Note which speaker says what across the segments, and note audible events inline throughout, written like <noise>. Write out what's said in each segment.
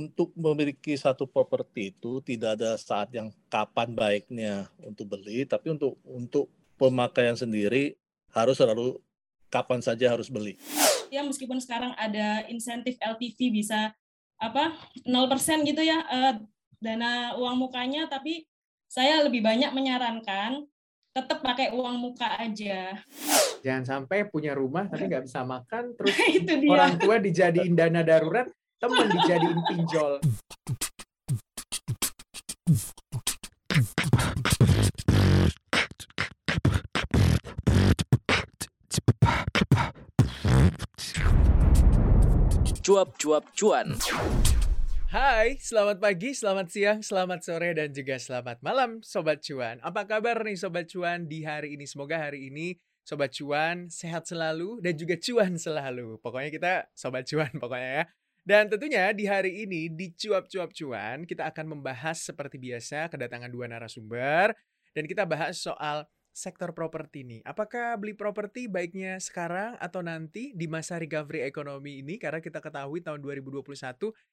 Speaker 1: untuk memiliki satu properti itu tidak ada saat yang kapan baiknya untuk beli, tapi untuk untuk pemakaian sendiri harus selalu kapan saja harus beli.
Speaker 2: Ya meskipun sekarang ada insentif LTV bisa apa 0% gitu ya eh, dana uang mukanya, tapi saya lebih banyak menyarankan tetap pakai uang muka aja.
Speaker 3: Jangan sampai punya rumah tapi nggak bisa makan, terus <laughs> orang tua dijadiin dana darurat, temen dijadiin pinjol.
Speaker 4: Cuap-cuap cuan.
Speaker 3: Hai, selamat pagi, selamat siang, selamat sore, dan juga selamat malam Sobat Cuan. Apa kabar nih Sobat Cuan di hari ini? Semoga hari ini Sobat Cuan sehat selalu dan juga cuan selalu. Pokoknya kita Sobat Cuan pokoknya ya. Dan tentunya di hari ini di Cuap-Cuap Cuan kita akan membahas seperti biasa kedatangan dua narasumber dan kita bahas soal sektor properti nih. Apakah beli properti baiknya sekarang atau nanti di masa recovery ekonomi ini karena kita ketahui tahun 2021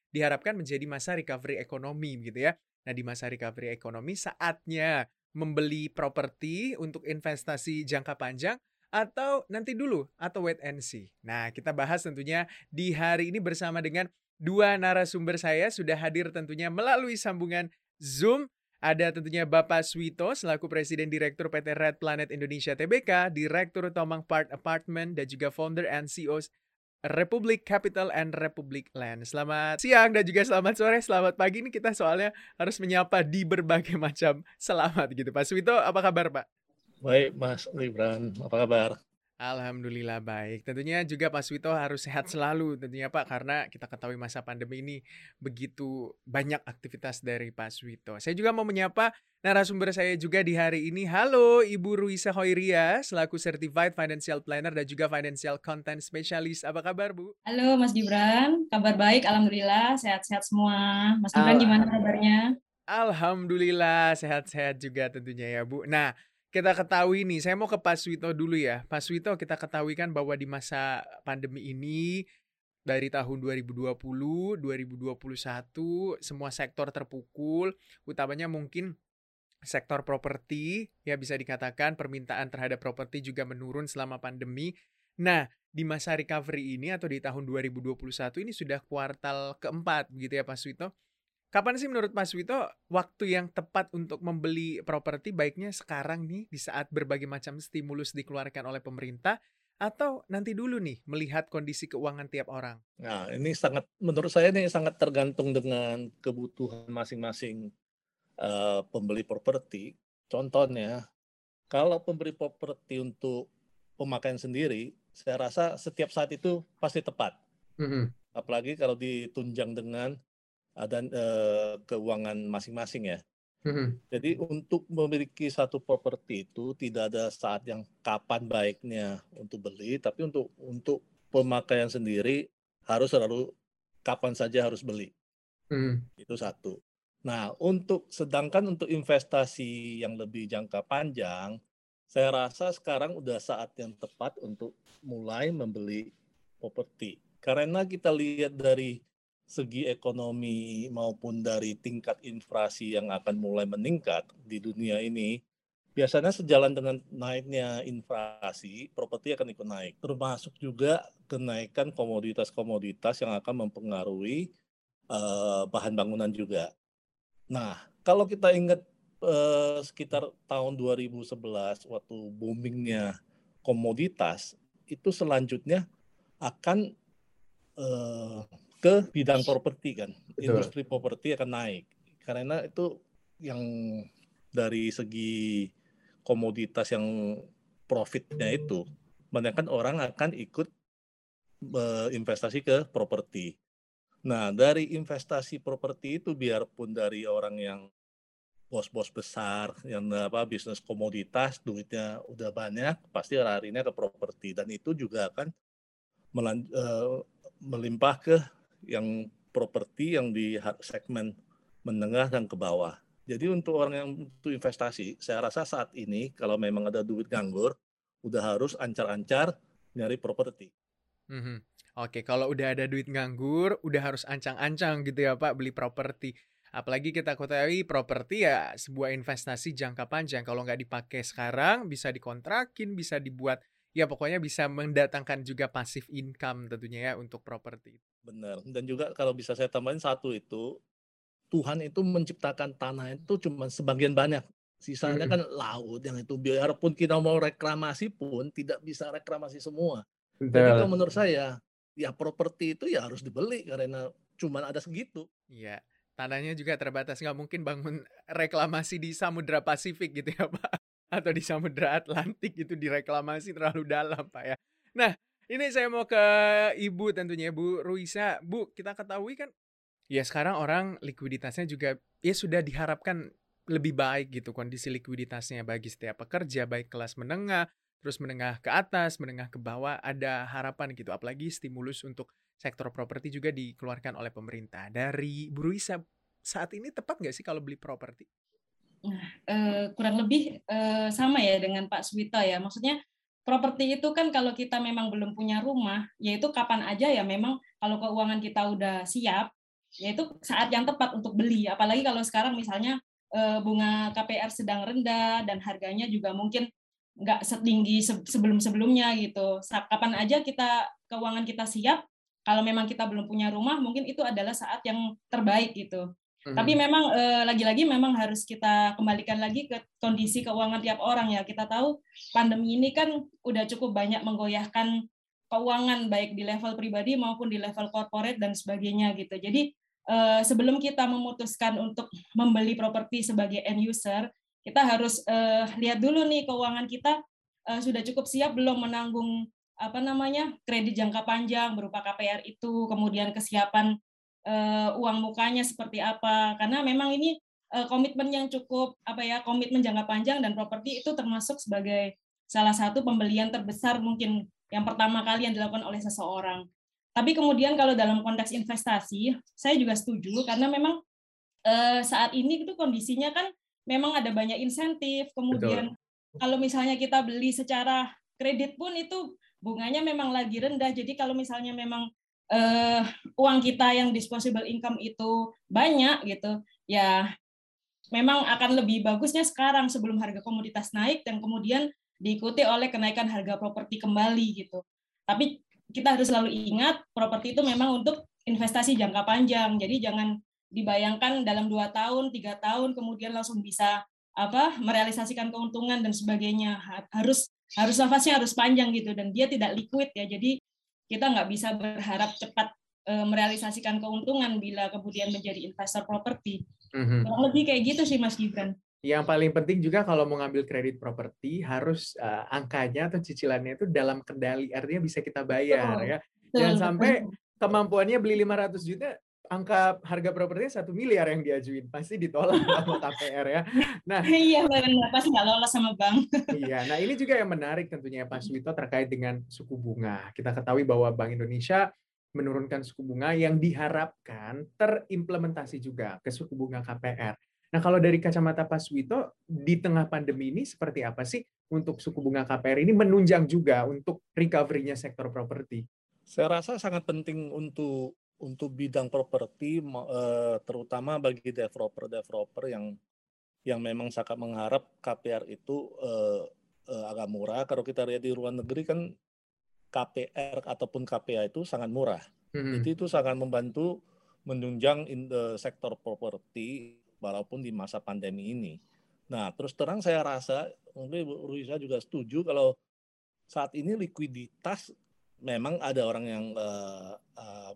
Speaker 3: diharapkan menjadi masa recovery ekonomi gitu ya. Nah, di masa recovery ekonomi saatnya membeli properti untuk investasi jangka panjang atau nanti dulu atau wait and see. Nah, kita bahas tentunya di hari ini bersama dengan dua narasumber saya sudah hadir tentunya melalui sambungan Zoom. Ada tentunya Bapak Swito selaku Presiden Direktur PT Red Planet Indonesia Tbk, Direktur Tomang Park Apartment dan juga founder and CEO Republic Capital and Republic Land. Selamat siang dan juga selamat sore, selamat pagi ini kita soalnya harus menyapa di berbagai <laughs> macam selamat gitu. Pak Swito, apa kabar Pak?
Speaker 1: Baik, Mas Libran. Apa kabar?
Speaker 3: Alhamdulillah baik. Tentunya juga Pak Swito harus sehat selalu tentunya Pak karena kita ketahui masa pandemi ini begitu banyak aktivitas dari Pak Swito. Saya juga mau menyapa narasumber saya juga di hari ini. Halo Ibu Ruisa Hoiria selaku Certified Financial Planner dan juga Financial Content Specialist. Apa kabar Bu?
Speaker 2: Halo Mas Gibran, kabar baik Alhamdulillah sehat-sehat semua. Mas Gibran gimana kabarnya?
Speaker 3: Alhamdulillah sehat-sehat juga tentunya ya Bu. Nah kita ketahui nih, saya mau ke Pak Swito dulu ya. Pak Swito kita ketahui kan bahwa di masa pandemi ini dari tahun 2020, 2021 semua sektor terpukul, utamanya mungkin sektor properti ya bisa dikatakan permintaan terhadap properti juga menurun selama pandemi. Nah, di masa recovery ini atau di tahun 2021 ini sudah kuartal keempat begitu ya Pak Swito. Kapan sih menurut Mas Wito waktu yang tepat untuk membeli properti baiknya sekarang nih di saat berbagai macam stimulus dikeluarkan oleh pemerintah atau nanti dulu nih melihat kondisi keuangan tiap orang?
Speaker 1: Nah, ini sangat menurut saya ini sangat tergantung dengan kebutuhan masing-masing uh, pembeli properti. Contohnya, kalau pembeli properti untuk pemakaian sendiri, saya rasa setiap saat itu pasti tepat. Mm -hmm. Apalagi kalau ditunjang dengan dan uh, keuangan masing-masing ya. Mm-hmm. Jadi untuk memiliki satu properti itu tidak ada saat yang kapan baiknya untuk beli, tapi untuk untuk pemakaian sendiri harus selalu kapan saja harus beli. Mm. Itu satu. Nah, untuk sedangkan untuk investasi yang lebih jangka panjang, saya rasa sekarang udah saat yang tepat untuk mulai membeli properti. Karena kita lihat dari segi ekonomi maupun dari tingkat inflasi yang akan mulai meningkat di dunia ini, biasanya sejalan dengan naiknya inflasi, properti akan ikut naik. Termasuk juga kenaikan komoditas-komoditas yang akan mempengaruhi uh, bahan bangunan juga. Nah, kalau kita ingat uh, sekitar tahun 2011 waktu boomingnya komoditas, itu selanjutnya akan uh, ke bidang properti kan. Betul. Industri properti akan naik. Karena itu yang dari segi komoditas yang profitnya itu, banyak orang akan ikut investasi ke properti. Nah, dari investasi properti itu biarpun dari orang yang bos-bos besar yang apa bisnis komoditas duitnya udah banyak pasti larinya ke properti dan itu juga akan melan, uh, melimpah ke yang properti yang di segmen menengah dan ke bawah. Jadi untuk orang yang untuk investasi, saya rasa saat ini kalau memang ada duit nganggur, udah harus ancar-ancar nyari properti.
Speaker 3: Mhm. Oke, kalau udah ada duit nganggur, udah harus ancang-ancang gitu ya Pak beli properti. Apalagi kita ketahui properti ya sebuah investasi jangka panjang. Kalau nggak dipakai sekarang, bisa dikontrakin, bisa dibuat, ya pokoknya bisa mendatangkan juga pasif income tentunya ya untuk properti.
Speaker 1: Benar. Dan juga kalau bisa saya tambahin satu itu, Tuhan itu menciptakan tanah itu cuma sebagian banyak. Sisanya
Speaker 3: Mhm.
Speaker 1: kan laut yang itu biarpun kita mau reklamasi pun tidak bisa reklamasi semua. Jadi kalau menurut saya, ya properti itu ya harus dibeli karena cuman ada segitu.
Speaker 3: Iya, tanahnya juga terbatas, nggak mungkin bangun reklamasi di Samudra Pasifik gitu ya Pak, atau di Samudra Atlantik gitu direklamasi terlalu dalam Pak ya. Nah, ini saya mau ke Ibu tentunya Bu Ruisa. Bu, kita ketahui kan ya sekarang orang likuiditasnya juga ya sudah diharapkan lebih baik gitu kondisi likuiditasnya bagi setiap pekerja baik kelas menengah, terus menengah ke atas, menengah ke bawah ada harapan gitu apalagi stimulus untuk sektor properti juga dikeluarkan oleh pemerintah. Dari Bu Ruisa, saat ini tepat nggak sih kalau beli properti?
Speaker 2: Eh, kurang lebih eh, sama ya dengan Pak Swita ya. Maksudnya properti itu kan kalau kita memang belum punya rumah, yaitu kapan aja ya memang kalau keuangan kita udah siap, yaitu saat yang tepat untuk beli. Apalagi kalau sekarang misalnya eh, bunga KPR sedang rendah dan harganya juga mungkin nggak setinggi se- sebelum-sebelumnya gitu. Kapan aja kita keuangan kita siap, kalau memang kita belum punya rumah, mungkin itu adalah saat yang terbaik gitu. Tapi memang eh, lagi-lagi memang harus kita kembalikan lagi ke kondisi keuangan tiap orang ya. Kita tahu pandemi ini kan udah cukup banyak menggoyahkan keuangan baik di level pribadi maupun di level corporate dan sebagainya gitu. Jadi eh, sebelum kita memutuskan untuk membeli properti sebagai end user, kita harus eh, lihat dulu nih keuangan kita eh, sudah cukup siap belum menanggung apa namanya kredit jangka panjang berupa KPR itu, kemudian kesiapan eh, uang mukanya seperti apa karena memang ini eh, komitmen yang cukup apa ya komitmen jangka panjang dan properti itu termasuk sebagai salah satu pembelian terbesar mungkin yang pertama kali yang dilakukan oleh seseorang. Tapi kemudian kalau dalam konteks investasi, saya juga setuju karena memang eh, saat ini itu kondisinya kan memang ada banyak insentif. Kemudian kalau misalnya kita beli secara kredit pun itu bunganya memang lagi rendah. Jadi kalau misalnya memang eh, uang kita yang disposable income itu banyak gitu, ya memang akan lebih bagusnya sekarang sebelum harga komoditas naik dan kemudian diikuti oleh kenaikan harga properti kembali gitu. Tapi kita harus selalu ingat properti itu memang untuk investasi jangka panjang. Jadi jangan dibayangkan dalam dua tahun, tiga tahun kemudian langsung bisa apa merealisasikan keuntungan dan sebagainya. Harus harus nafasnya harus panjang gitu dan dia tidak liquid ya. Jadi kita nggak bisa berharap cepat eh, merealisasikan keuntungan bila kemudian menjadi investor properti.
Speaker 3: Mhm.
Speaker 2: Kurang lebih kayak gitu sih Mas Gibran.
Speaker 3: Yang paling penting juga kalau mau ngambil kredit properti harus eh, angkanya atau cicilannya itu dalam kendali, artinya bisa kita bayar
Speaker 2: Betul.
Speaker 3: ya.
Speaker 2: Betul,
Speaker 3: Jangan
Speaker 2: betul.
Speaker 3: sampai kemampuannya beli 500 juta, angka harga propertinya satu miliar yang diajuin, pasti ditolak sama <laughs> KPR ya. Nah,
Speaker 2: Iya benar, pasti nggak lolos sama bank.
Speaker 3: Iya, nah ini juga yang menarik tentunya Pak Suwito terkait dengan suku bunga. Kita ketahui bahwa Bank Indonesia menurunkan suku bunga yang diharapkan terimplementasi juga ke suku bunga KPR. Nah kalau dari kacamata Pak Suwito, di tengah pandemi ini seperti apa sih untuk suku bunga KPR ini menunjang juga untuk recovery-nya sektor properti?
Speaker 1: Saya rasa sangat penting untuk untuk bidang properti eh, terutama bagi developer-developer yang yang memang sangat mengharap KPR itu eh, eh, agak murah. Kalau kita lihat di luar negeri kan KPR ataupun KPA itu sangat murah.
Speaker 3: Mhm.
Speaker 1: Jadi itu sangat membantu menunjang in the sektor properti walaupun di masa pandemi ini. Nah, terus terang saya rasa mungkin Bu Ruisa juga setuju kalau saat ini likuiditas memang ada orang yang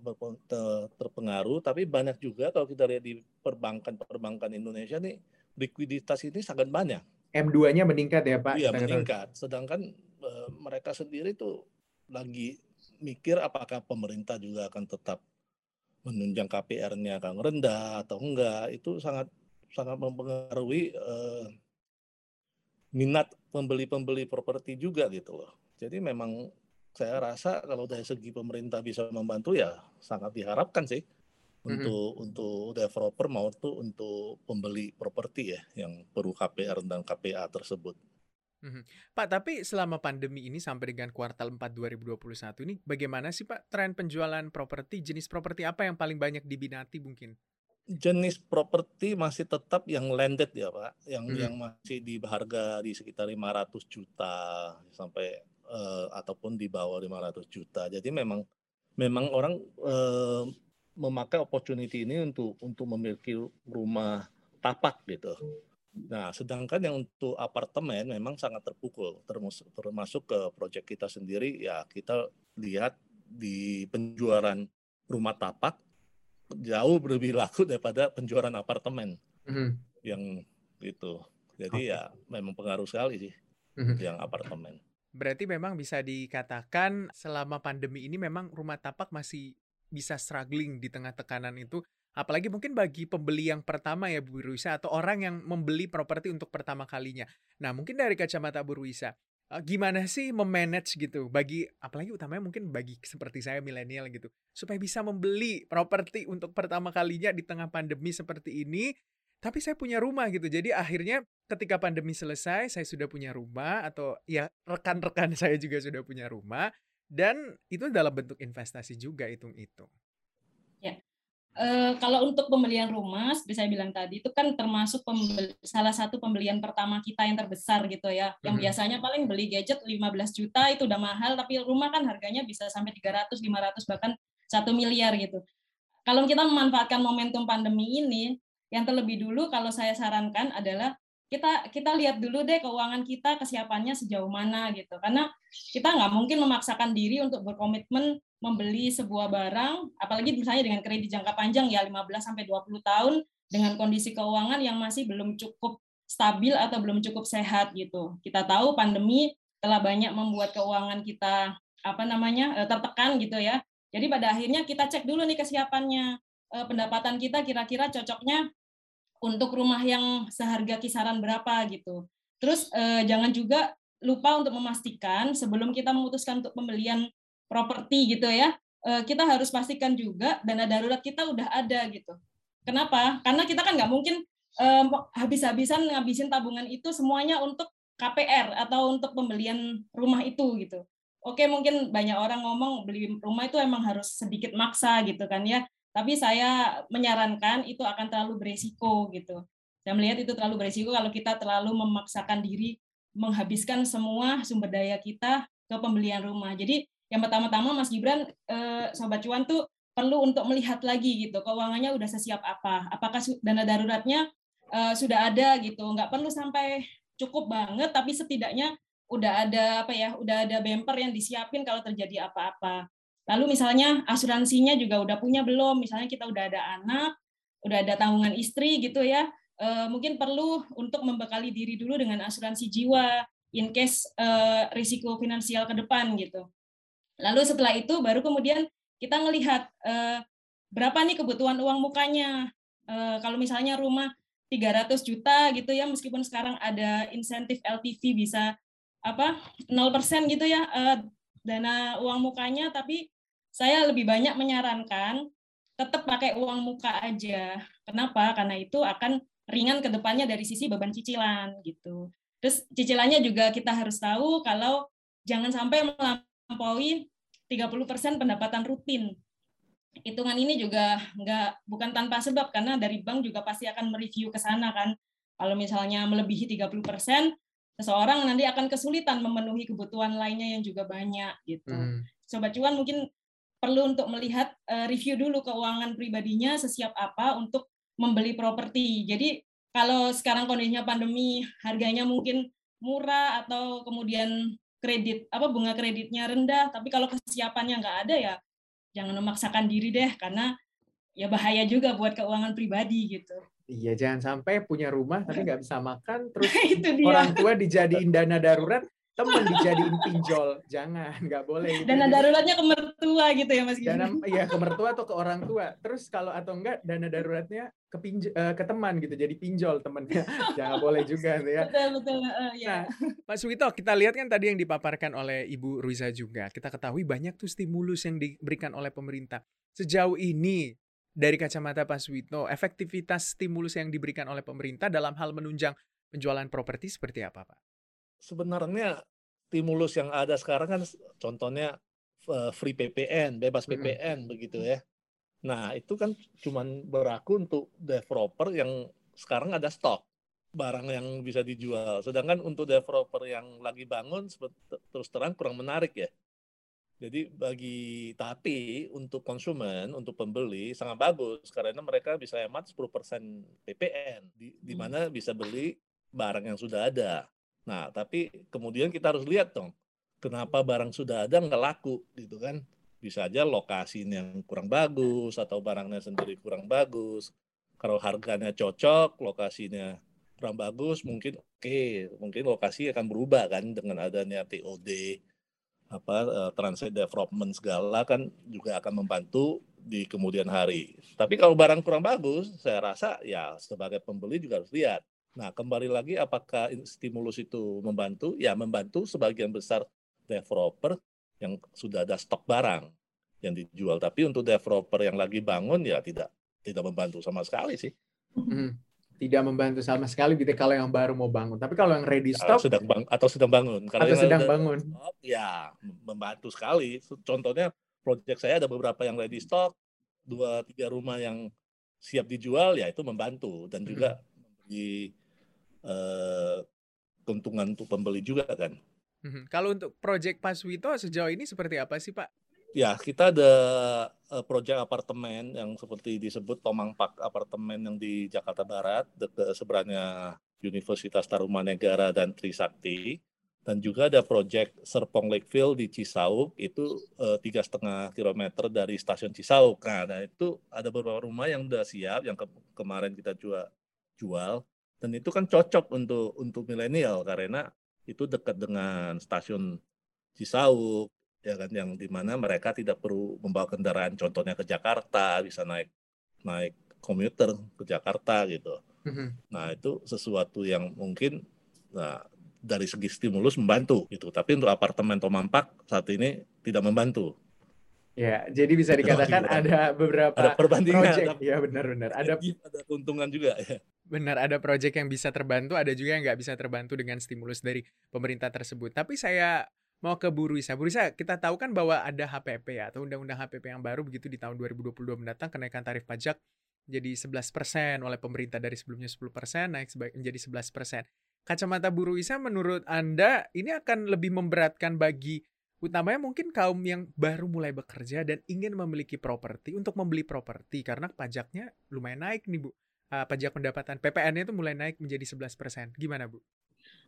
Speaker 1: berpen- te- terpengaruh, tapi banyak juga kalau kita lihat di perbankan-perbankan Indonesia nih likuiditas ini sangat banyak.
Speaker 3: M2-nya meningkat ya Pak?
Speaker 1: Iya meningkat. Sedangkan eh, mereka sendiri tuh lagi mikir apakah pemerintah juga akan tetap menunjang KPR-nya akan rendah atau enggak. Itu sangat sangat mempengaruhi eh, minat pembeli-pembeli properti juga gitu loh. Jadi memang saya rasa kalau dari segi pemerintah bisa membantu ya sangat diharapkan sih untuk untuk developer maupun untuk pembeli properti ya yang perlu KPR dan KPA tersebut.
Speaker 3: Mhm. Pak, tapi selama pandemi ini sampai dengan kuartal 4 2021 ini bagaimana sih Pak tren penjualan properti? Jenis properti apa yang paling banyak diminati mungkin?
Speaker 1: Jenis properti masih tetap yang landed ya Pak, yang
Speaker 3: Hmm.
Speaker 1: yang masih di harga di sekitar 500 juta sampai eh, ataupun di bawah 500 juta. Jadi memang memang orang eh, memakai opportunity ini untuk untuk memiliki rumah tapak gitu. Nah, sedangkan yang untuk apartemen memang sangat terpukul, termasuk, termasuk ke proyek kita sendiri, ya kita lihat di penjualan rumah tapak jauh lebih laku daripada penjualan apartemen
Speaker 3: Mhm.
Speaker 1: yang itu. Jadi ya memang pengaruh sekali sih
Speaker 3: Mhm.
Speaker 1: yang apartemen.
Speaker 3: Berarti memang bisa dikatakan selama pandemi ini memang rumah tapak masih bisa struggling di tengah tekanan itu. Apalagi mungkin bagi pembeli yang pertama ya Bu Ruisa atau orang yang membeli properti untuk pertama kalinya. Nah mungkin dari kacamata Bu Ruisa, eh, gimana sih memanage gitu bagi apalagi utamanya mungkin bagi seperti saya milenial gitu supaya bisa membeli properti untuk pertama kalinya di tengah pandemi seperti ini tapi saya punya rumah gitu jadi akhirnya ketika pandemi selesai saya sudah punya rumah atau ya rekan-rekan <laughs> saya juga sudah punya rumah dan itu dalam bentuk investasi juga hitung-hitung
Speaker 2: Eh, kalau untuk pembelian rumah, seperti saya bilang tadi, itu kan termasuk pembeli- salah satu pembelian pertama kita yang terbesar gitu ya. Yang
Speaker 3: Mhm.
Speaker 2: biasanya paling beli gadget 15 juta itu udah mahal, tapi rumah kan harganya bisa sampai 300, 500 bahkan 1 miliar gitu. Kalau kita memanfaatkan momentum pandemi ini, yang terlebih dulu kalau saya sarankan adalah kita kita lihat dulu deh keuangan kita kesiapannya sejauh mana gitu. Karena kita nggak mungkin memaksakan diri untuk berkomitmen membeli sebuah barang, apalagi misalnya dengan kredit jangka panjang ya 15 sampai 20 tahun dengan kondisi keuangan yang masih belum cukup stabil atau belum cukup sehat gitu. Kita tahu pandemi telah banyak membuat keuangan kita apa namanya eh, tertekan gitu ya. Jadi pada akhirnya kita cek dulu nih kesiapannya Eh, pendapatan kita kira-kira cocoknya untuk rumah yang seharga kisaran berapa gitu. Terus eh, jangan juga lupa untuk memastikan sebelum kita memutuskan untuk pembelian properti gitu ya, eh, kita harus pastikan juga dana darurat kita udah ada gitu. Kenapa? Karena kita kan nggak mungkin eh, habis-habisan ngabisin tabungan itu semuanya untuk KPR atau untuk pembelian rumah itu gitu. Oke, mungkin banyak orang ngomong beli rumah itu emang harus sedikit maksa gitu kan ya. Tapi saya menyarankan itu akan terlalu beresiko gitu. Saya melihat itu terlalu beresiko kalau kita terlalu memaksakan diri menghabiskan semua sumber daya kita ke pembelian rumah. Jadi yang pertama-tama Mas Gibran, eh, Sobat Cuan tuh perlu untuk melihat lagi gitu, keuangannya udah sesiap apa, apakah dana daruratnya eh, sudah ada gitu, nggak perlu sampai cukup banget, tapi setidaknya udah ada apa ya, udah ada bumper yang disiapin kalau terjadi apa-apa. Lalu misalnya asuransinya juga udah punya belum, misalnya kita udah ada anak, udah ada tanggungan istri gitu ya, eh, mungkin perlu untuk membekali diri dulu dengan asuransi jiwa in case eh, risiko finansial ke depan gitu. Lalu setelah itu baru kemudian kita ngelihat eh, berapa nih kebutuhan uang mukanya. Eh, kalau misalnya rumah 300 juta gitu ya, meskipun sekarang ada insentif LTV bisa apa 0% gitu ya eh, dana uang mukanya, tapi saya lebih banyak menyarankan tetap pakai uang muka aja. Kenapa? Karena itu akan ringan ke depannya dari sisi beban cicilan gitu. Terus cicilannya juga kita harus tahu kalau jangan sampai melampaui 30% pendapatan rutin. Hitungan ini juga nggak bukan tanpa sebab karena dari bank juga pasti akan mereview ke sana kan. Kalau misalnya melebihi 30%, seseorang nanti akan kesulitan memenuhi kebutuhan lainnya yang juga banyak gitu.
Speaker 3: Hmm.
Speaker 2: Sobat cuan mungkin perlu untuk melihat eh, review dulu keuangan pribadinya sesiap apa untuk membeli properti. Jadi kalau sekarang kondisinya pandemi, harganya mungkin murah atau kemudian kredit apa bunga kreditnya rendah, tapi kalau kesiapannya nggak ada ya jangan memaksakan diri deh karena ya bahaya juga buat keuangan pribadi gitu.
Speaker 3: Iya, jangan sampai punya rumah tapi nggak bisa makan, terus <laughs>
Speaker 2: Itu dia.
Speaker 3: orang tua dijadiin dana darurat, temen dijadiin pinjol. Jangan, nggak boleh. gitu.
Speaker 2: Dana daruratnya ke mertua gitu ya Mas
Speaker 3: dana iya ke mertua atau ke orang tua. Terus kalau atau enggak dana daruratnya ke pinj eh, ke teman gitu, jadi pinjol temennya. Jangan <laughs> boleh juga tuh ya.
Speaker 2: Betul betul eh, ya.
Speaker 3: Nah, Mas Wito, kita lihat kan tadi yang dipaparkan oleh Ibu Ruiza juga. Kita ketahui banyak tuh stimulus yang diberikan oleh pemerintah. Sejauh ini, dari kacamata Pak Wito, efektivitas stimulus yang diberikan oleh pemerintah dalam hal menunjang penjualan properti seperti apa, Pak?
Speaker 1: Sebenarnya stimulus yang ada sekarang kan contohnya eh, free PPN, bebas. PPN begitu ya. Nah, itu kan cuman berlaku untuk developer yang sekarang ada stok barang yang bisa dijual. Sedangkan untuk developer yang lagi bangun terus terang kurang menarik ya. Jadi bagi tapi untuk konsumen, untuk pembeli sangat bagus karena mereka bisa hemat 10% PPN di, di
Speaker 2: Hmm.
Speaker 1: mana bisa beli barang yang sudah ada. Nah, tapi kemudian kita harus lihat dong, kenapa barang sudah ada nggak laku gitu kan? Bisa aja lokasinya yang kurang bagus atau barangnya sendiri kurang bagus. Kalau harganya cocok, lokasinya kurang bagus, mungkin oke, mungkin lokasi akan berubah kan dengan adanya TOD apa eh, transit development segala kan juga akan membantu di kemudian hari. Tapi kalau barang kurang bagus, saya rasa ya sebagai pembeli juga harus lihat. Nah, kembali lagi apakah stimulus itu membantu? Ya, membantu sebagian besar developer yang sudah ada stok barang yang dijual. Tapi untuk developer yang lagi bangun ya tidak tidak membantu sama sekali sih.
Speaker 3: Hmm. Tidak membantu sama sekali gitu kalau yang baru mau bangun. Tapi kalau yang ready stock
Speaker 1: sedang bang atau sedang bangun. Kalau
Speaker 3: atau
Speaker 1: yang
Speaker 3: sedang bangun.
Speaker 1: stock, ya membantu sekali. Contohnya proyek saya ada beberapa yang ready stock, dua tiga rumah yang siap dijual, ya itu membantu dan juga memberi eh, keuntungan untuk pembeli juga kan.
Speaker 3: Mhm. Kalau untuk Project Paswito sejauh ini seperti apa sih Pak?
Speaker 1: Ya, kita ada eh, proyek apartemen yang seperti disebut Tomang Park apartemen yang di Jakarta Barat, dekat seberangnya Universitas Tarumanegara dan Trisakti. Dan juga ada proyek Serpong Lakeville di Cisauk, itu eh, tiga setengah kilometer dari stasiun Cisauk. Nah, nah, itu ada beberapa rumah yang udah siap, yang ke- kemarin kita jual, jual. Dan itu kan cocok untuk untuk milenial karena itu dekat dengan stasiun Cisauk, ya kan yang di mana mereka tidak perlu membawa kendaraan contohnya ke Jakarta bisa naik naik komuter ke Jakarta gitu.
Speaker 3: Mhm.
Speaker 1: nah itu sesuatu yang mungkin nah dari segi stimulus membantu gitu. Tapi untuk apartemen Tomampak saat ini tidak membantu
Speaker 3: Ya, jadi bisa dikatakan
Speaker 1: lagi
Speaker 3: ada beberapa
Speaker 1: ada perbandingan
Speaker 3: project.
Speaker 1: tapi
Speaker 3: Ya benar-benar. Ada
Speaker 1: ada keuntungan juga ya
Speaker 3: benar ada project yang bisa terbantu, ada juga yang nggak bisa terbantu dengan stimulus dari pemerintah tersebut. Tapi saya mau ke Bu Ruisa. Bu Ruisa, kita tahu kan bahwa ada HPP ya, atau Undang-Undang HPP yang baru begitu di tahun 2022 mendatang kenaikan tarif pajak jadi 11% oleh pemerintah dari sebelumnya 10% naik menjadi 11%. Kacamata Bu Ruisa menurut Anda ini akan lebih memberatkan bagi utamanya mungkin kaum yang baru mulai bekerja dan ingin memiliki properti untuk membeli properti karena pajaknya lumayan naik nih Bu. Ah, pajak pendapatan PPN itu mulai naik menjadi 11%. Gimana Bu?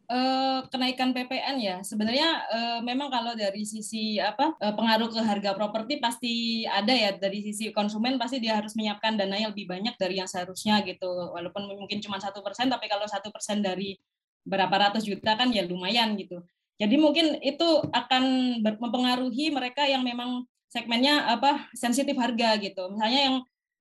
Speaker 2: Eh, kenaikan PPN ya sebenarnya eh, memang kalau dari sisi apa eh, pengaruh ke harga properti pasti ada ya dari sisi konsumen pasti dia harus menyiapkan dana yang lebih banyak dari yang seharusnya gitu walaupun mungkin cuma satu persen tapi kalau satu persen dari berapa ratus juta kan ya lumayan gitu jadi mungkin itu akan mempengaruhi mereka yang memang segmennya apa sensitif harga gitu. Misalnya yang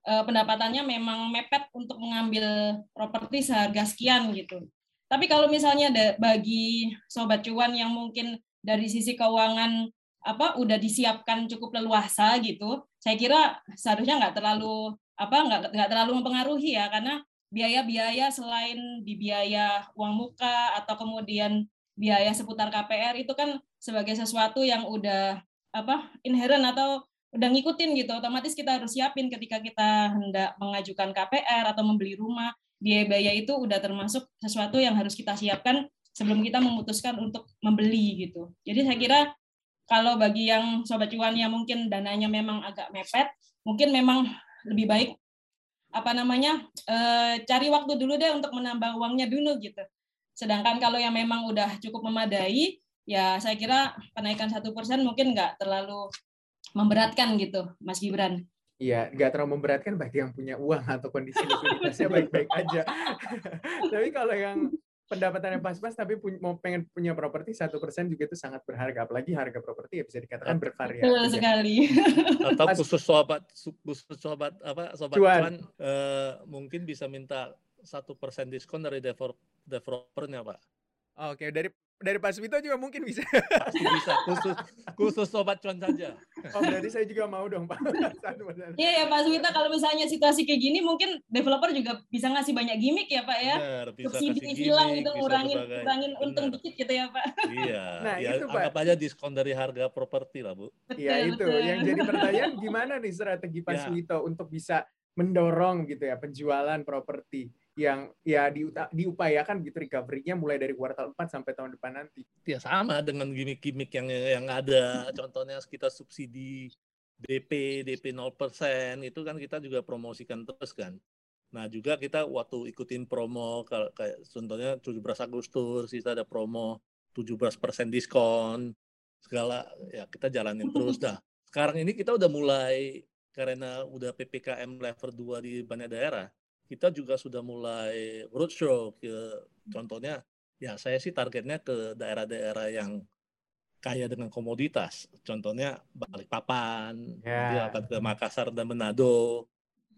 Speaker 2: eh, pendapatannya memang mepet untuk mengambil properti seharga sekian gitu. Tapi kalau misalnya da- bagi sobat cuan yang mungkin dari sisi keuangan apa udah disiapkan cukup leluasa gitu, saya kira seharusnya nggak terlalu apa nggak nggak terlalu mempengaruhi ya. Karena biaya-biaya selain di biaya uang muka atau kemudian biaya seputar KPR itu kan sebagai sesuatu yang udah apa inherent atau udah ngikutin gitu otomatis kita harus siapin ketika kita hendak mengajukan KPR atau membeli rumah biaya-biaya itu udah termasuk sesuatu yang harus kita siapkan sebelum kita memutuskan untuk membeli gitu. Jadi saya kira kalau bagi yang sobat cuan yang mungkin dananya memang agak mepet, mungkin memang lebih baik apa namanya eh, cari waktu dulu deh untuk menambah uangnya dulu gitu. Sedangkan kalau yang memang udah cukup memadai, ya saya kira kenaikan satu persen mungkin nggak terlalu memberatkan gitu, Mas Gibran.
Speaker 3: Iya, nggak terlalu memberatkan bagi yang punya uang atau kondisi likuiditasnya baik-baik aja. <laughs> tapi kalau yang pendapatannya pas-pas tapi mau pengen punya properti satu persen juga itu sangat berharga. Apalagi harga properti ya bisa dikatakan bervariasi.
Speaker 2: Betul
Speaker 3: ya.
Speaker 2: sekali. <laughs>
Speaker 1: atau
Speaker 3: Mas-
Speaker 1: khusus sobat khusus sobat apa sobat
Speaker 3: Cuan.
Speaker 1: cuan eh, mungkin bisa minta satu persen diskon dari develop, developernya pak
Speaker 3: Oke, dari dari Pak Swito juga mungkin bisa.
Speaker 1: Pasti bisa, khusus khusus sobat cuan saja.
Speaker 3: Oh, berarti saya juga mau dong, Pak. <laughs>
Speaker 2: Iya ya Pak Swito kalau misalnya situasi kayak gini mungkin developer juga bisa ngasih banyak gimmick ya Pak ya.
Speaker 1: Benar, bisa
Speaker 2: Subsidi
Speaker 1: kasih
Speaker 2: hilang
Speaker 1: gimmick,
Speaker 2: gitu, ngurangin ngurangin untung
Speaker 1: Benar.
Speaker 2: dikit gitu ya Pak.
Speaker 1: Iya,
Speaker 3: Nah,
Speaker 1: ya,
Speaker 3: itu, Pak.
Speaker 1: anggap aja diskon dari harga properti lah, Bu.
Speaker 3: Iya itu.
Speaker 2: betul.
Speaker 3: Yang jadi pertanyaan gimana nih strategi Pak
Speaker 1: Ya.
Speaker 3: Swito untuk bisa mendorong gitu ya penjualan properti yang ya diuta- diupayakan gitu recovery-nya mulai dari kuartal 4 sampai tahun depan nanti.
Speaker 1: Ya sama dengan gimmick-gimmick yang yang ada. <laughs> Contohnya kita subsidi DP, DP 0%, itu kan kita juga promosikan terus kan. Nah juga kita waktu ikutin promo, kalau kayak contohnya 17 Agustus, kita ada promo 17% diskon, segala ya kita jalanin terus dah. <laughs> Sekarang ini kita udah mulai, karena udah PPKM level 2 di banyak daerah, kita juga sudah mulai roadshow ke contohnya ya saya sih targetnya ke daerah-daerah yang kaya dengan komoditas. Contohnya Balikpapan, dia akan ke Makassar dan Manado.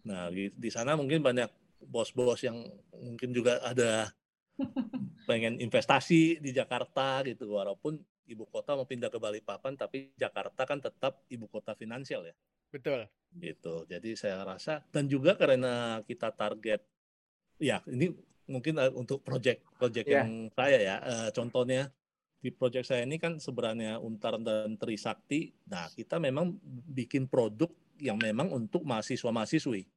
Speaker 1: Nah, di, di sana mungkin banyak bos-bos yang mungkin juga ada <laughs> pengen investasi di Jakarta gitu, walaupun ibu kota mau pindah ke Balikpapan, tapi Jakarta kan tetap ibu kota finansial ya
Speaker 3: Betul.
Speaker 1: gitu. Jadi saya rasa dan juga karena kita target ya ini mungkin eh, untuk project-project
Speaker 3: Ya.
Speaker 1: yang saya ya eh, contohnya di project saya ini kan sebenarnya Untar dan Trisakti. Nah, kita memang bikin produk yang memang untuk mahasiswa-mahasiswi.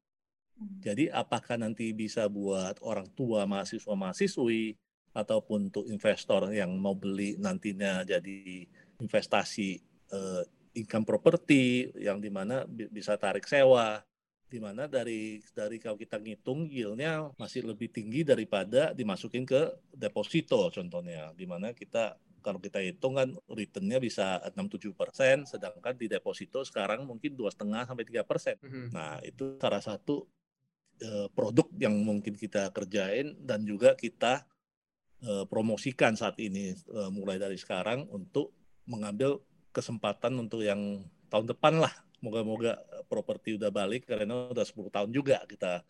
Speaker 1: Jadi apakah nanti bisa buat orang tua mahasiswa-mahasiswi ataupun untuk investor yang mau beli nantinya jadi investasi eh, income property yang di mana bi- bisa tarik sewa. Di mana dari dari kalau kita ngitung yieldnya masih lebih tinggi daripada dimasukin ke deposito contohnya. Di mana kita kalau kita hitung kan returnnya bisa 6-7 persen sedangkan di deposito sekarang mungkin dua setengah sampai tiga persen.
Speaker 3: Mhm.
Speaker 1: Nah, itu salah satu eh, produk yang mungkin kita kerjain dan juga kita eh, promosikan saat ini eh, mulai dari sekarang untuk mengambil kesempatan untuk yang tahun depan lah. Moga-moga properti udah balik karena udah 10 tahun juga kita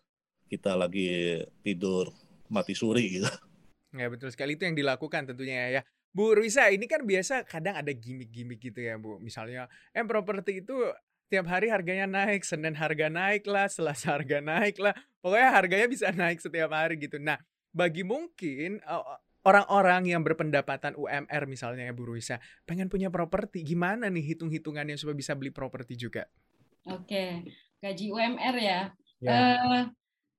Speaker 1: kita lagi tidur mati suri gitu.
Speaker 3: Ya betul sekali itu yang dilakukan tentunya ya. Bu Ruisa, ini kan biasa kadang ada gimmick-gimmick gitu ya Bu. Misalnya, eh properti itu tiap hari harganya naik, Senin harga naik lah, Selasa harga naik lah. Pokoknya harganya bisa naik setiap hari gitu. Nah, bagi mungkin eh, orang-orang yang berpendapatan UMR misalnya ya Bu Ruisa, pengen punya properti, gimana nih hitung-hitungannya supaya bisa beli properti juga?
Speaker 2: Oke, gaji UMR ya.
Speaker 3: Ya.
Speaker 2: Eh,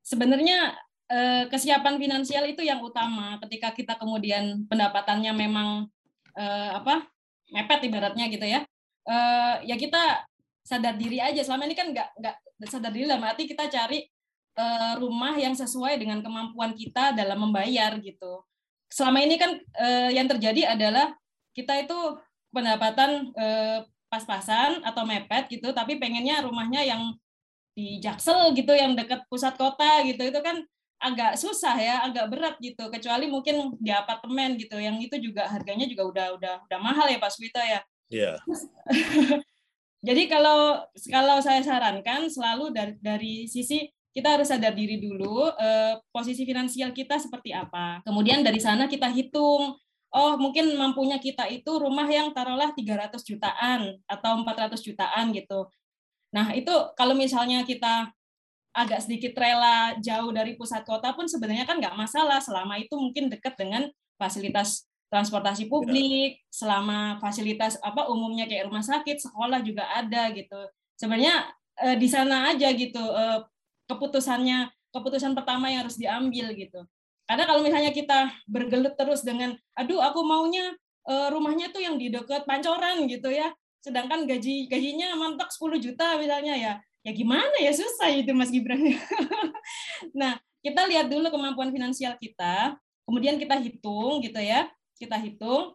Speaker 2: sebenarnya eh, kesiapan finansial itu yang utama. Ketika kita kemudian pendapatannya memang eh, apa mepet ibaratnya gitu ya, eh, ya kita sadar diri aja. Selama ini kan nggak nggak sadar diri dalam arti kita cari rumah yang sesuai dengan kemampuan kita dalam membayar gitu. Selama ini kan eh, yang terjadi adalah kita itu pendapatan eh, pas-pasan atau mepet gitu, tapi pengennya rumahnya yang di Jaksel gitu, yang dekat pusat kota gitu, itu kan agak susah ya, agak berat gitu. Kecuali mungkin di apartemen gitu, yang itu juga harganya juga udah udah udah mahal ya Pak Swito ya.
Speaker 1: Iya. <laughs>
Speaker 2: Jadi kalau kalau saya sarankan selalu dari dari sisi kita harus sadar diri dulu eh, posisi finansial kita seperti apa. Kemudian dari sana kita hitung oh mungkin mampunya kita itu rumah yang taruhlah 300 jutaan atau 400 jutaan gitu. Nah, itu kalau misalnya kita agak sedikit rela jauh dari pusat kota pun sebenarnya kan nggak masalah selama itu mungkin dekat dengan fasilitas transportasi publik, selama fasilitas apa umumnya kayak rumah sakit, sekolah juga ada gitu. Sebenarnya eh, di sana aja gitu eh, keputusannya, keputusan pertama yang harus diambil gitu. Karena kalau misalnya kita bergelut terus dengan, aduh aku maunya eh, rumahnya tuh yang di dekat Pancoran gitu ya, sedangkan gaji gajinya mantok 10 juta misalnya ya, ya gimana ya susah itu Mas Gibran. <laughs> nah kita lihat dulu kemampuan finansial kita, kemudian kita hitung gitu ya, kita hitung,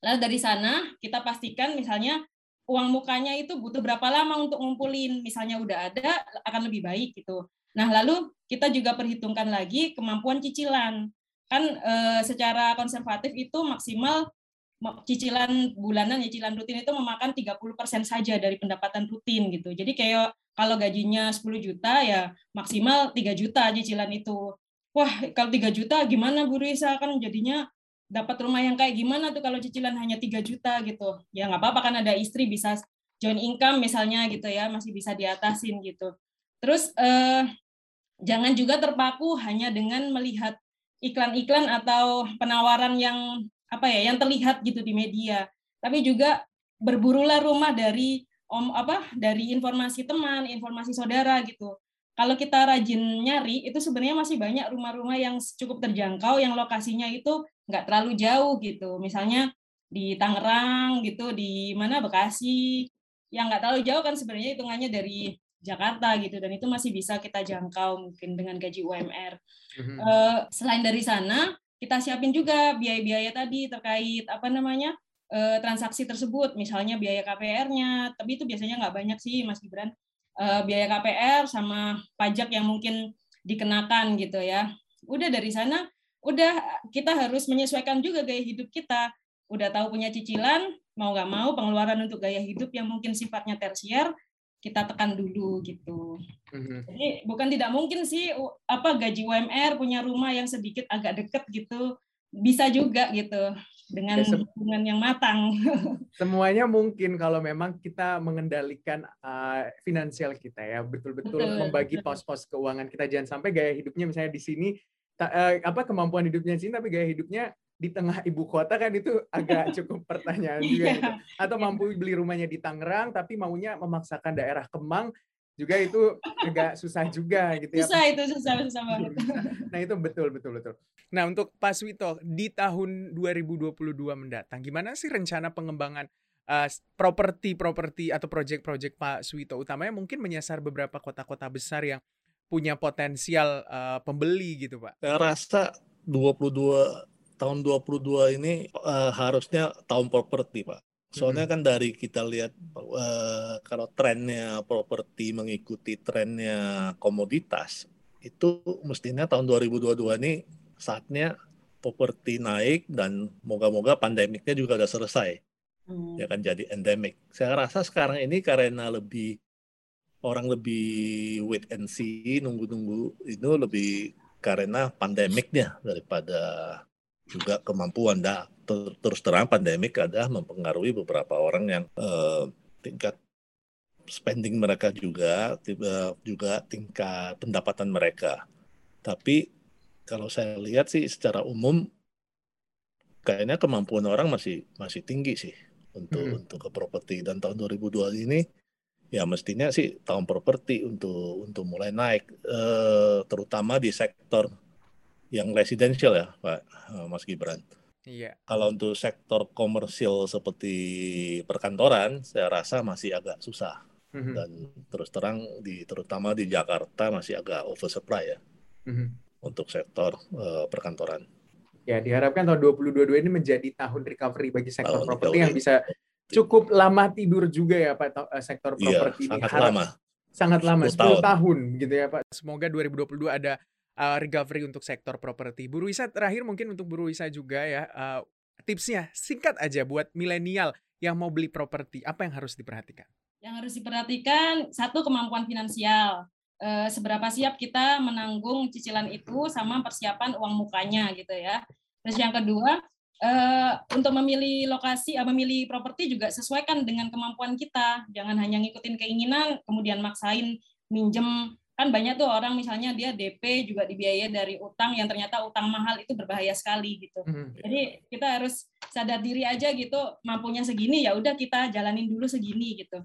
Speaker 2: lalu dari sana kita pastikan misalnya uang mukanya itu butuh berapa lama untuk ngumpulin, misalnya udah ada akan lebih baik gitu. Nah lalu kita juga perhitungkan lagi kemampuan cicilan, kan eh, secara konservatif itu maksimal cicilan bulanan, cicilan rutin itu memakan 30% saja dari pendapatan rutin gitu. Jadi kayak kalau gajinya 10 juta ya maksimal 3 juta cicilan itu. Wah, kalau 3 juta gimana Bu Risa kan jadinya dapat rumah yang kayak gimana tuh kalau cicilan hanya 3 juta gitu. Ya nggak apa-apa kan ada istri bisa join income misalnya gitu ya, masih bisa diatasin gitu. Terus eh, jangan juga terpaku hanya dengan melihat iklan-iklan atau penawaran yang apa ya, yang terlihat gitu di media. Tapi juga berburulah rumah dari om apa dari informasi teman, informasi saudara gitu. Kalau kita rajin nyari, itu sebenarnya masih banyak rumah-rumah yang cukup terjangkau, yang lokasinya itu nggak terlalu jauh gitu. Misalnya di Tangerang gitu, di mana Bekasi, yang nggak terlalu jauh kan sebenarnya hitungannya dari Jakarta gitu dan itu masih bisa kita jangkau mungkin dengan gaji UMR. Mm-hmm. Uh, selain dari sana kita siapin juga biaya-biaya tadi terkait apa namanya uh, transaksi tersebut, misalnya biaya KPR-nya, tapi itu biasanya nggak banyak sih Mas Gibran. Uh, biaya KPR sama pajak yang mungkin dikenakan gitu ya. Udah dari sana, udah kita harus menyesuaikan juga gaya hidup kita. Udah tahu punya cicilan, mau nggak mau pengeluaran untuk gaya hidup yang mungkin sifatnya tersier kita tekan dulu gitu. Mm-hmm. Jadi bukan tidak mungkin sih apa gaji UMR punya rumah yang sedikit agak deket gitu bisa juga gitu dengan ya, hubungan yang matang. <laughs>
Speaker 3: Semuanya mungkin kalau memang kita mengendalikan uh, finansial kita ya betul-betul membagi pos-pos keuangan kita jangan sampai gaya hidupnya misalnya di sini uh, apa kemampuan hidupnya di sini tapi gaya hidupnya di tengah ibu kota kan itu agak <laughs> cukup pertanyaan juga yeah. gitu. Atau yeah. mampu beli rumahnya di Tangerang tapi maunya memaksakan daerah Kemang juga itu agak susah juga gitu
Speaker 2: ya. Susah itu susah susah banget.
Speaker 3: nah itu betul betul betul. Nah untuk Pak Swito di tahun 2022 mendatang gimana sih rencana pengembangan uh, properti-properti atau proyek-proyek Pak Swito utamanya mungkin menyasar beberapa kota-kota besar yang punya potensial uh, pembeli gitu Pak.
Speaker 1: Saya rasa 22 tahun 22 ini uh, harusnya tahun properti, Pak. Soalnya hmm. kan dari kita lihat uh, kalau trennya properti mengikuti trennya komoditas, itu mestinya tahun 2022 ini saatnya properti naik dan moga-moga pandemiknya juga udah selesai. Hmm. Ya kan jadi endemik. Saya rasa sekarang ini karena lebih orang lebih wait and see, nunggu-nunggu itu lebih karena pandemiknya daripada juga kemampuan. Dah ter terus terang pandemik ada mempengaruhi beberapa orang yang uh, tingkat spending mereka juga tiba juga tingkat pendapatan mereka. Tapi kalau saya lihat sih secara umum kayaknya kemampuan orang masih masih tinggi sih untuk hmm. untuk ke properti. Dan tahun 2002 ini ya mestinya sih tahun properti untuk untuk mulai naik eh, terutama di sektor yang residensial ya Pak eh, Mas Gibran.
Speaker 3: Iya.
Speaker 1: Kalau untuk sektor komersil seperti perkantoran, saya rasa masih agak susah. Mm-hmm. Dan terus terang di terutama di Jakarta masih agak oversupply ya mm-hmm. untuk sektor uh, perkantoran.
Speaker 3: Ya diharapkan tahun 2022 ini menjadi tahun recovery bagi sektor properti yang bisa cukup lama tidur juga ya Pak eh, sektor iya, properti
Speaker 1: iya, sangat lama.
Speaker 3: Sangat lama 10, 10 tahun. tahun gitu ya Pak. Semoga 2022 ada uh, recovery untuk sektor properti. Bu Ruisa terakhir mungkin untuk Bu Ruisa juga ya uh, tipsnya singkat aja buat milenial yang mau beli properti apa yang harus diperhatikan?
Speaker 2: Yang harus diperhatikan satu kemampuan finansial. E, seberapa siap kita menanggung cicilan itu sama persiapan uang mukanya gitu ya. Terus yang kedua, e, untuk memilih lokasi, e, memilih properti juga sesuaikan dengan kemampuan kita. Jangan hanya ngikutin keinginan, kemudian maksain minjem kan banyak tuh orang misalnya dia DP juga dibiayai dari utang yang ternyata utang mahal itu berbahaya sekali gitu. Hmm. Jadi kita harus sadar diri aja gitu mampunya segini ya udah kita jalanin dulu segini gitu.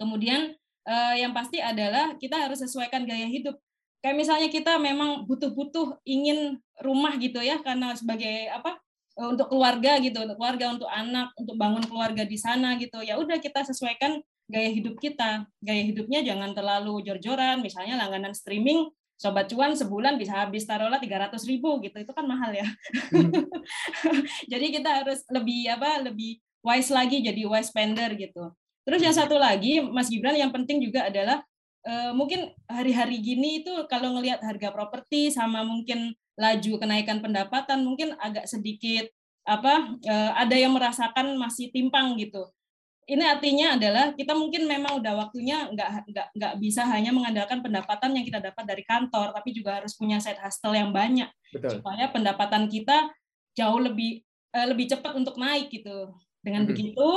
Speaker 2: Kemudian eh, yang pasti adalah kita harus sesuaikan gaya hidup. Kayak misalnya kita memang butuh-butuh ingin rumah gitu ya karena sebagai apa untuk keluarga gitu, untuk keluarga, untuk anak, untuk bangun keluarga di sana gitu. Ya udah kita sesuaikan gaya hidup kita. Gaya hidupnya jangan terlalu jor-joran, misalnya langganan streaming, Sobat Cuan sebulan bisa habis taruhlah 300 ribu gitu, itu kan mahal ya. Hmm. <laughs> jadi kita harus lebih apa lebih wise lagi jadi wise spender gitu. Terus yang satu lagi Mas Gibran yang penting juga adalah uh, mungkin hari-hari gini itu kalau ngelihat harga properti sama mungkin laju kenaikan pendapatan mungkin agak sedikit apa uh, ada yang merasakan masih timpang gitu ini artinya adalah kita mungkin memang udah waktunya nggak nggak nggak bisa hanya mengandalkan pendapatan yang kita dapat dari kantor, tapi juga harus punya side hustle yang banyak Betul. supaya pendapatan kita jauh lebih uh, lebih cepat untuk naik gitu. Dengan
Speaker 3: Mhm.
Speaker 2: begitu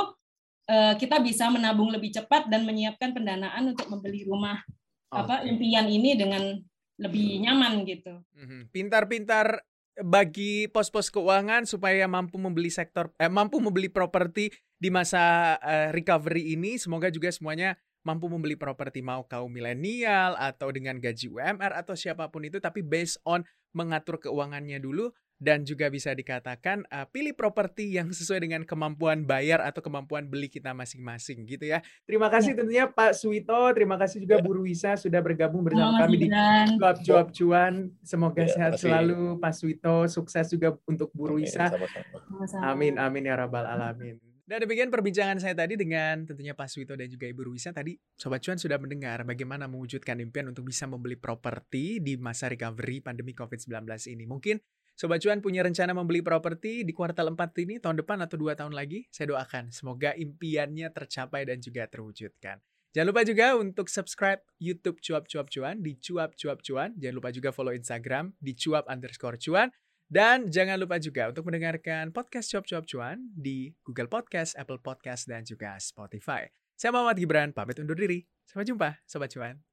Speaker 2: uh, kita bisa menabung lebih cepat dan menyiapkan pendanaan untuk membeli rumah apa
Speaker 3: Oke.
Speaker 2: impian ini dengan lebih nyaman gitu.
Speaker 3: Mhm. Pintar-pintar bagi pos-pos keuangan supaya mampu membeli sektor eh, mampu membeli properti di masa eh, recovery ini. Semoga juga semuanya mampu membeli properti mau kaum milenial atau dengan gaji UMR atau siapa pun itu tapi based on mengatur keuangannya dulu dan juga bisa dikatakan eh, pilih properti yang sesuai dengan kemampuan bayar atau kemampuan beli kita masing-masing gitu ya. Terima kasih tentunya Pak Suwito, terima kasih juga Bu Ruisa sudah bergabung bersama
Speaker 2: Sama
Speaker 3: kami di
Speaker 2: Gibran.
Speaker 3: cuap-cuap cuan. Semoga
Speaker 1: Ya,
Speaker 3: sehat selalu Pak Suwito, sukses juga untuk Bu Ruisa.
Speaker 2: Sama-sama.
Speaker 3: Amin amin ya rabbal alamin. Dan demikian perbincangan saya tadi dengan tentunya Pak Suwito dan juga Ibu Ruisa. Tadi Sobat Cuan sudah mendengar bagaimana mewujudkan impian untuk bisa membeli properti di masa recovery pandemi COVID-19 ini. Mungkin Sobat Cuan punya rencana membeli properti di kuartal 4 ini tahun depan atau dua tahun lagi. Saya doakan semoga impiannya tercapai dan juga terwujudkan. Jangan lupa juga untuk subscribe YouTube Cuap Cuap Cuan di Cuap Cuap Cuan. Jangan lupa juga follow Instagram di cuap underscore cuan. Dan jangan lupa juga untuk mendengarkan podcast Cuap Cuap Cuan di Google Podcast, Apple Podcast, dan juga Spotify. Saya Muhammad Gibran, pamit undur diri. Sampai jumpa, Sobat Cuan.